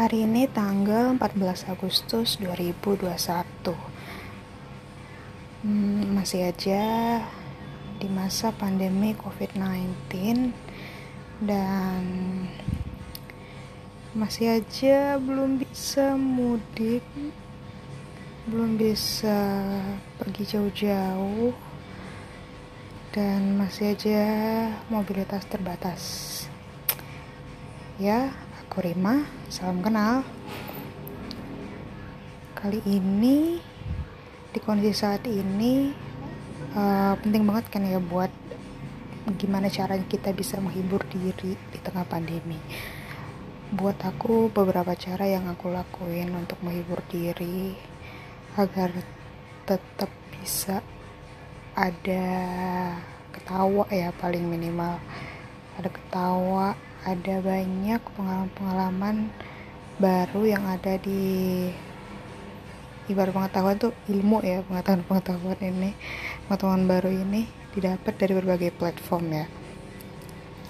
Hari ini tanggal 14 Agustus 2021 hmm, Masih aja di masa pandemi COVID-19 Dan masih aja belum bisa mudik Belum bisa pergi jauh-jauh Dan masih aja mobilitas terbatas. Ya, Aku Rima, salam kenal. Kali ini di kondisi saat ini uh, penting banget kan ya buat gimana caranya kita bisa menghibur diri di tengah pandemi. Buat aku beberapa cara yang aku lakuin untuk menghibur diri agar tetap bisa ada ketawa ya paling minimal ada ketawa ada banyak pengalaman-pengalaman baru yang ada di ibarat pengetahuan tuh ilmu ya pengetahuan-pengetahuan ini pengetahuan baru ini didapat dari berbagai platform ya.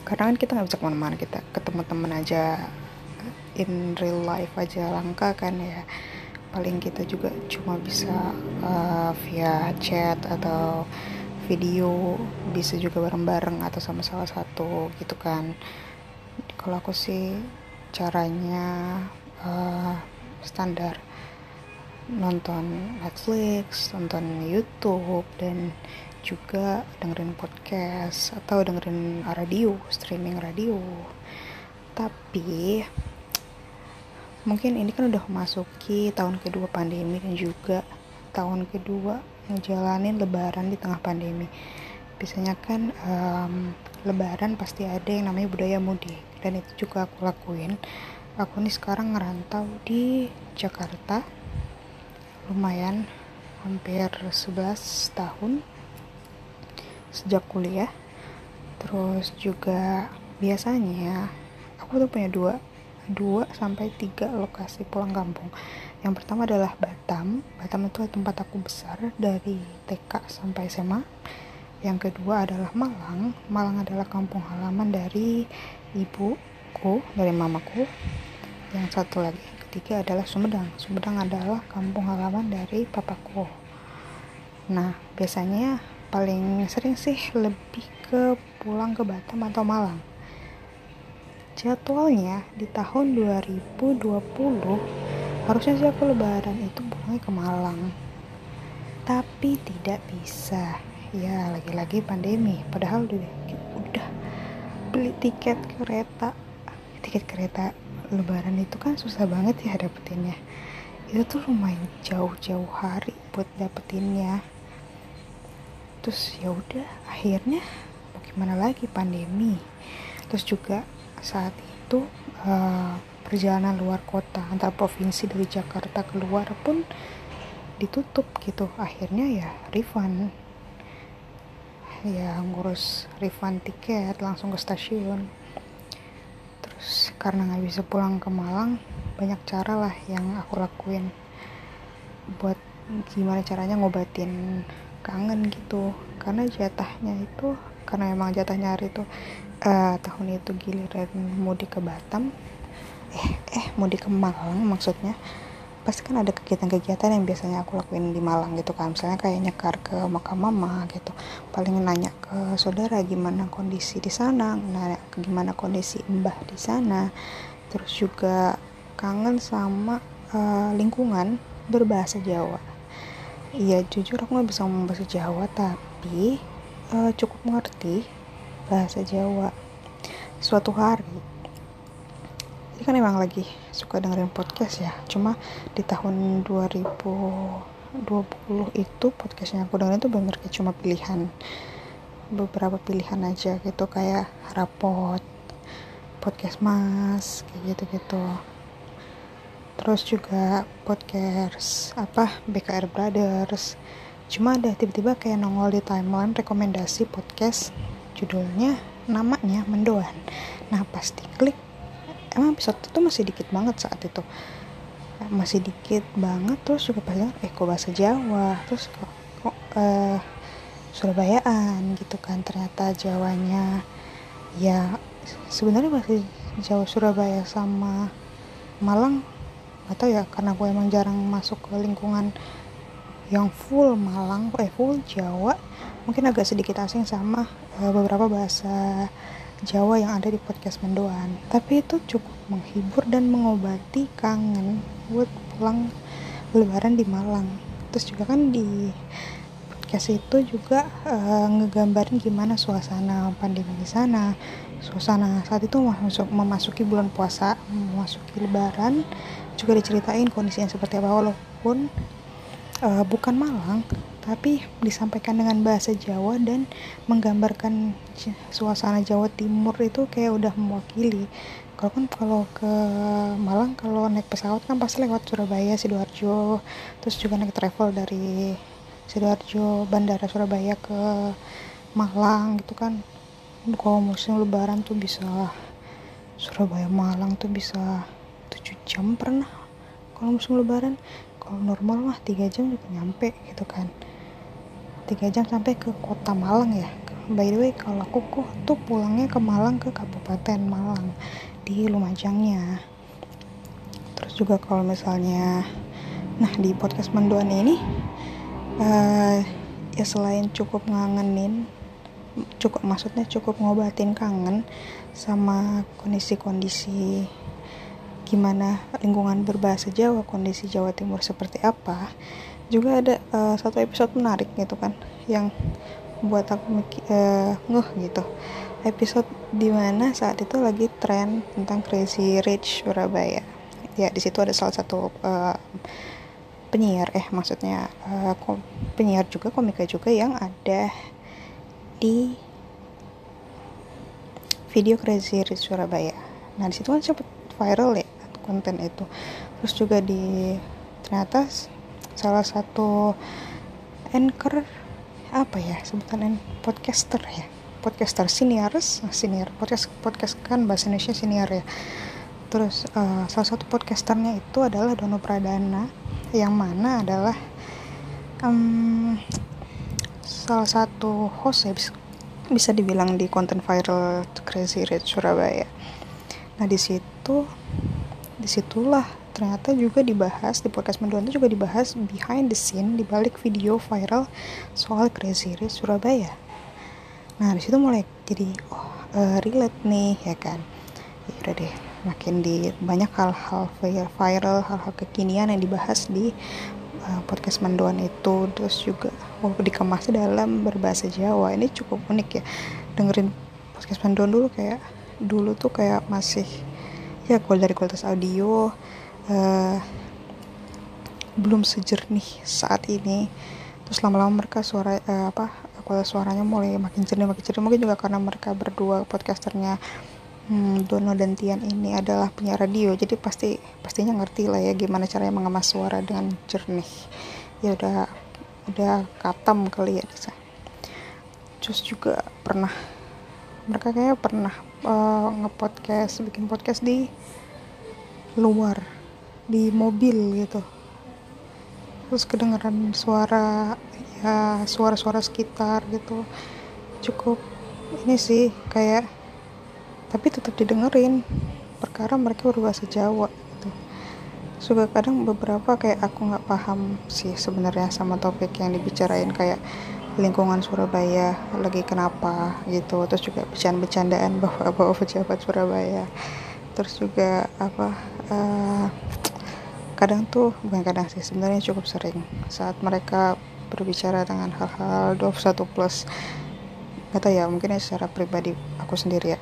Karena kan kita nggak bisa ke mana-mana kita ketemu teman aja in real life aja langka kan ya. Paling kita juga cuma bisa uh, via chat atau video bisa juga bareng-bareng atau sama salah satu gitu kan kalau aku sih caranya uh, standar nonton Netflix, nonton YouTube dan juga dengerin podcast atau dengerin radio, streaming radio. Tapi mungkin ini kan udah masuki tahun kedua pandemi dan juga tahun kedua ngejalanin lebaran di tengah pandemi. Biasanya kan um, lebaran pasti ada yang namanya budaya mudik dan itu juga aku lakuin. Aku nih sekarang ngerantau di Jakarta. Lumayan hampir 11 tahun sejak kuliah. Terus juga biasanya aku tuh punya dua dua sampai tiga lokasi pulang kampung. Yang pertama adalah Batam. Batam itu tempat aku besar dari TK sampai SMA yang kedua adalah Malang. Malang adalah kampung halaman dari ibuku dari mamaku. Yang satu lagi ketiga adalah Sumedang. Sumedang adalah kampung halaman dari papaku. Nah biasanya paling sering sih lebih ke pulang ke Batam atau Malang. Jadwalnya di tahun 2020 harusnya sih aku lebaran itu pulangnya ke Malang. Tapi tidak bisa. Ya lagi-lagi pandemi. Padahal beli tiket kereta. Tiket kereta lebaran itu kan susah banget ya dapetinnya. Itu tuh lumayan jauh-jauh hari buat dapetinnya. Terus ya udah akhirnya mau gimana lagi pandemi. Terus juga saat itu uh, perjalanan luar kota antar provinsi dari Jakarta keluar pun ditutup gitu. Akhirnya ya refund ya ngurus refund tiket langsung ke stasiun. Terus karena nggak bisa pulang ke Malang banyak cara lah yang aku lakuin buat gimana caranya ngobatin kangen gitu. Karena jatahnya itu karena emang jatahnya hari itu uh, tahun itu giliran mudik ke Batam. Eh eh mudik ke Malang maksudnya pasti kan ada kegiatan-kegiatan yang biasanya aku lakuin di Malang gitu kan. Misalnya kayak nyekar ke makam mama gitu. Paling nanya ke saudara gimana kondisi di sana? Nanya gimana kondisi mbah di sana? Terus juga kangen sama uh, lingkungan berbahasa Jawa. Iya jujur aku nggak bisa ngomong bahasa Jawa tapi uh, cukup mengerti bahasa Jawa. Suatu hari ini kan emang lagi suka dengerin podcast ya. Cuma di tahun 2020 itu podcastnya aku dengerin itu bener kayak cuma pilihan. Beberapa pilihan aja gitu kayak rapot podcast mas kayak gitu gitu terus juga podcast apa BKR Brothers. Cuma ada tiba-tiba kayak nongol di timeline rekomendasi podcast judulnya namanya mendoan. Nah pasti klik emang episode itu masih dikit banget saat itu. Masih dikit banget terus juga pas eh kok bahasa Jawa? Terus kok, kok uh, Surabayaan gitu kan ternyata Jawanya ya sebenarnya masih Jawa Surabaya sama Malang atau ya karena gue emang jarang masuk ke lingkungan yang full Malang eh full Jawa. Mungkin agak sedikit asing sama uh, beberapa bahasa Jawa yang ada di podcast Mendoan. Tapi itu cukup menghibur dan mengobati kangen buat pulang lebaran di Malang. Terus juga kan di podcast itu juga uh, ngegambarin gimana suasana pandemi di sana. Suasana saat itu masuk memasuki bulan puasa memasuki lebaran. Juga diceritain kondisinya seperti apa walaupun uh, bukan Malang tapi disampaikan dengan bahasa Jawa dan menggambarkan suasana Jawa Timur itu kayak udah mewakili. Kalau kan kalau ke Malang kalau naik pesawat kan pasti lewat Surabaya sidoarjo. Terus juga naik travel dari sidoarjo bandara Surabaya ke Malang gitu kan. Kalau musim lebaran tuh bisa Surabaya Malang tuh bisa 7 jam pernah. Kalau musim lebaran kalau normal mah 3 jam juga nyampe gitu kan 3 jam sampai ke kota Malang ya. By the way kalau aku kok tuh pulangnya ke Malang ke Kabupaten Malang di Lumajangnya. Terus juga kalau misalnya nah di podcast Menduan ini uh, ya selain cukup ngangenin cukup maksudnya cukup ngobatin kangen sama kondisi-kondisi gimana lingkungan berbahasa Jawa kondisi Jawa Timur seperti apa juga ada uh, satu episode menarik gitu kan yang buat aku uh, ngeh gitu. Episode di mana saat itu lagi tren tentang Crazy Rich Surabaya. Ya di situ ada salah satu uh, penyiar eh maksudnya uh, penyiar juga komika juga yang ada di video Crazy Rich Surabaya. Nah di situ kan cepet viral ya konten itu. Terus juga di ternyata salah satu anchor apa ya sebutan podcaster ya podcaster seniors nah, senior podcast podcast kan bahasa Indonesia senior ya terus uh, salah satu podcasternya itu adalah Dono Pradana yang mana adalah um, salah satu host ya bisa, bisa dibilang di konten viral Crazy Rich Surabaya. Nah di situ di situlah ternyata juga dibahas di podcast menduan itu juga dibahas behind the scene di balik video viral soal Crazy Rich Surabaya. Nah di situ mulai jadi oh uh, relate nih ya kan. Ya udah deh makin di banyak hal-hal viral hal-hal kekinian yang dibahas di uh, podcast menduan itu terus juga oh, dikemas dalam berbahasa Jawa ini cukup unik ya dengerin podcast panduan dulu kayak dulu tuh kayak masih ya kalau dari kualitas audio uh, belum sejernih saat ini. Terus lama-lama mereka suara uh, apa kualitas suaranya mulai makin jernih makin jernih. Mungkin juga karena mereka berdua podcasternya hmm, Dono dan Tian ini adalah penyiar radio. Jadi pasti pastinya ngerti lah ya gimana caranya mengemas suara dengan jernih. Ya udah udah katam kali ya bisa terus juga pernah mereka kayaknya pernah uh, ngepodcast bikin podcast di luar di mobil gitu. Terus kedengeran suara ya suara-suara sekitar gitu. Cukup ini sih kayak tapi tetap didengerin. Perkara mereka berbahasa Jawa juga kadang beberapa kayak aku nggak paham sih sebenarnya sama topik yang dibicarain kayak lingkungan Surabaya lagi kenapa gitu. Terus juga bercanda-bercandaan bahwa bahwa pejabat Surabaya. Terus juga apa uh, kadang tuh bukan kadang sih sebenarnya cukup sering. Saat mereka berbicara dengan hal-hal 21 plus tahu ya mungkin ya secara pribadi aku sendiri ya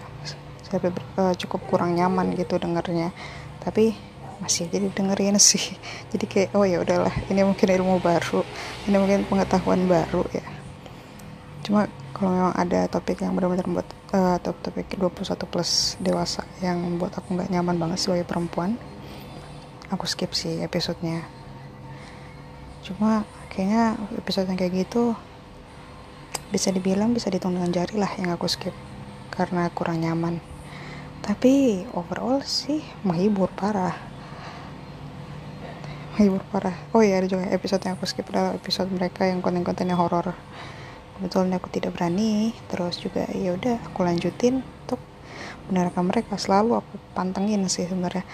saya uh, cukup kurang nyaman gitu dengarnya tapi masih jadi dengerin sih. Jadi kayak oh ya udahlah ini mungkin ilmu baru ini mungkin pengetahuan baru ya. Cuma kalau memang ada topik yang benar-benar buat uh, topik 21 plus dewasa yang membuat aku nggak nyaman banget sebagai perempuan aku skip sih episodenya. Cuma kayaknya episode yang kayak gitu bisa dibilang bisa dihitung dengan jari lah yang aku skip karena kurang nyaman. Tapi overall sih menghibur parah. Menghibur parah. Oh iya ada juga episode yang aku skip adalah episode mereka yang konten-kontennya horor. Kebetulan aku tidak berani terus juga ya udah aku lanjutin untuk mendengarkan mereka. Selalu aku pantengin sih sebenarnya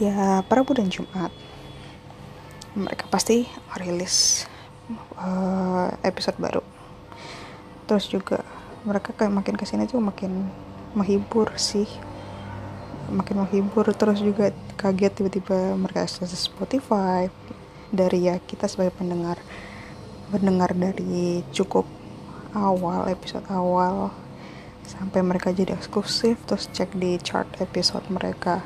setiap Rabu dan Jumat. Mereka pasti rilis uh, episode baru. Terus juga mereka kayak makin ke sini tuh makin menghibur sih. Makin menghibur. Terus juga kaget tiba-tiba mereka akses Spotify. Dari ya kita sebagai pendengar mendengar dari cukup awal episode awal. Sampai mereka jadi eksklusif terus cek di chart episode mereka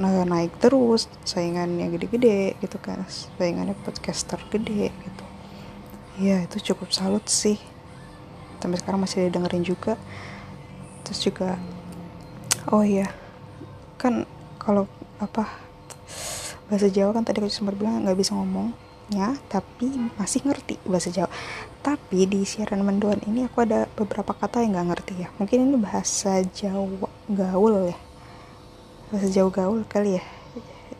nah, naik terus saingannya gede-gede gitu kan saingannya podcaster gede gitu. Ya itu cukup salut sih. Sampai sekarang masih didengerin juga. Terus juga oh iya kan kalau apa bahasa Jawa kan tadi aku sempat bilang nggak bisa ngomongnya tapi masih ngerti bahasa Jawa. Tapi di siaran menduan ini aku ada beberapa kata yang nggak ngerti ya. Mungkin ini bahasa Jawa gaul ya bahasa Jawa gaul kali ya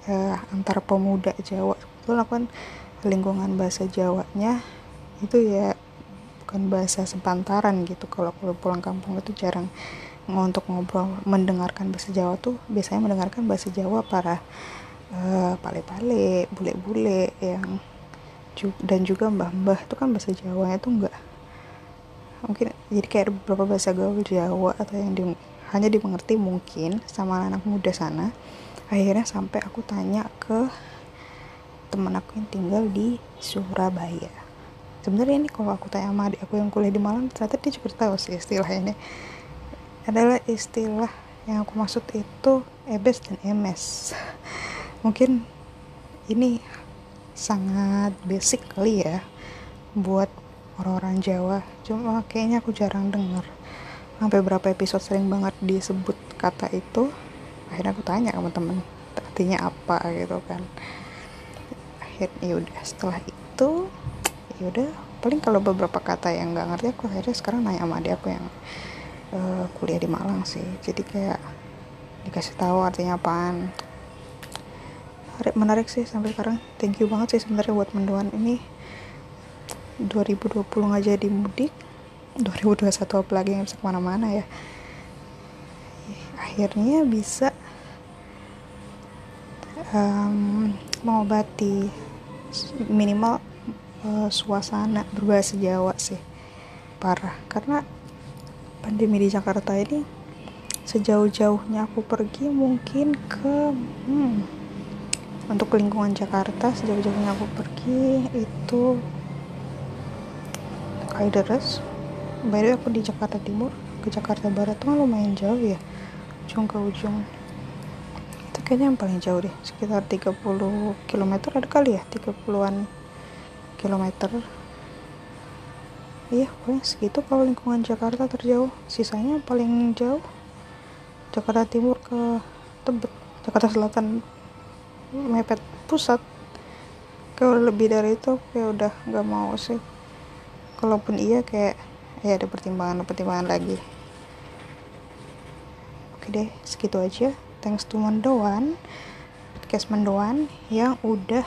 uh, antara pemuda Jawa. Itu kan lingkungan bahasa Jawanya itu ya bukan bahasa sepantaran gitu. Kalau aku pulang kampung itu jarang untuk ngobrol. Mendengarkan bahasa Jawa tuh biasanya mendengarkan bahasa Jawa para uh, pale-pale bule-bule yang dan juga mbah-mbah. Itu kan bahasa Jawa itu enggak mungkin jadi kayak beberapa bahasa gaul Jawa atau yang di, hanya dimengerti mungkin sama anak muda sana. Akhirnya sampai aku tanya ke teman aku yang tinggal di Surabaya. Sebenarnya ini kalau aku tanya sama adik aku yang kuliah di Malang ternyata dia juga tahu sih istilah ini. Adalah istilah yang aku maksud itu EBS dan MS mungkin ini sangat basic kali ya buat orang-orang Jawa. Cuma kayaknya aku jarang dengar sampai berapa episode sering banget disebut kata itu akhirnya aku tanya sama temen artinya apa? gitu kan. Akhirnya yaudah setelah itu yaudah paling kalau beberapa kata yang nggak ngerti aku akhirnya sekarang nanya sama dia aku yang uh, kuliah di Malang sih. Jadi kayak dikasih tahu artinya apaan. Menarik sih sampai sekarang. Thank you banget sih sebenarnya buat mendoan ini. 2020 nggak jadi mudik 2021 apalagi nggak bisa ke mana-mana ya. Akhirnya bisa um, mengobati minimal uh, suasana berbahasa Jawa sih. Parah karena pandemi di Jakarta ini sejauh-jauhnya aku pergi mungkin ke hmm, untuk lingkungan Jakarta sejauh-jauhnya aku pergi itu Kalideres by the way aku di Jakarta Timur ke Jakarta Barat tuh lumayan jauh ya. Ujung ke ujung. Itu kayaknya yang paling jauh deh sekitar 30 km ada kali ya 30an kilometer. Iya pokoknya segitu kalau lingkungan Jakarta terjauh. Sisanya paling jauh Jakarta Timur ke Tebet Jakarta Selatan. Mepet pusat. Kalau lebih dari itu kayak udah nggak mau sih. Kalaupun iya kayak ya ada pertimbangan pertimbangan lagi. Oke deh segitu aja. Thanks to Mendoan podcast Mendoan yang udah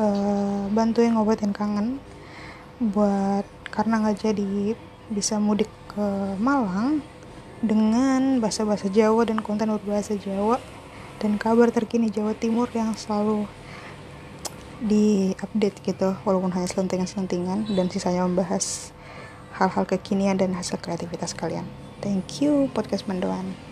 uh, bantuin ngobatin kangen buat karena nggak jadi bisa mudik ke Malang dengan bahasa-bahasa Jawa dan konten berbahasa Jawa dan kabar terkini Jawa Timur yang selalu di-update gitu walaupun hanya selentingan-selentingan dan sisanya membahas hal-hal kekinian dan hasil kreativitas kalian. Thank you podcast Mendoan.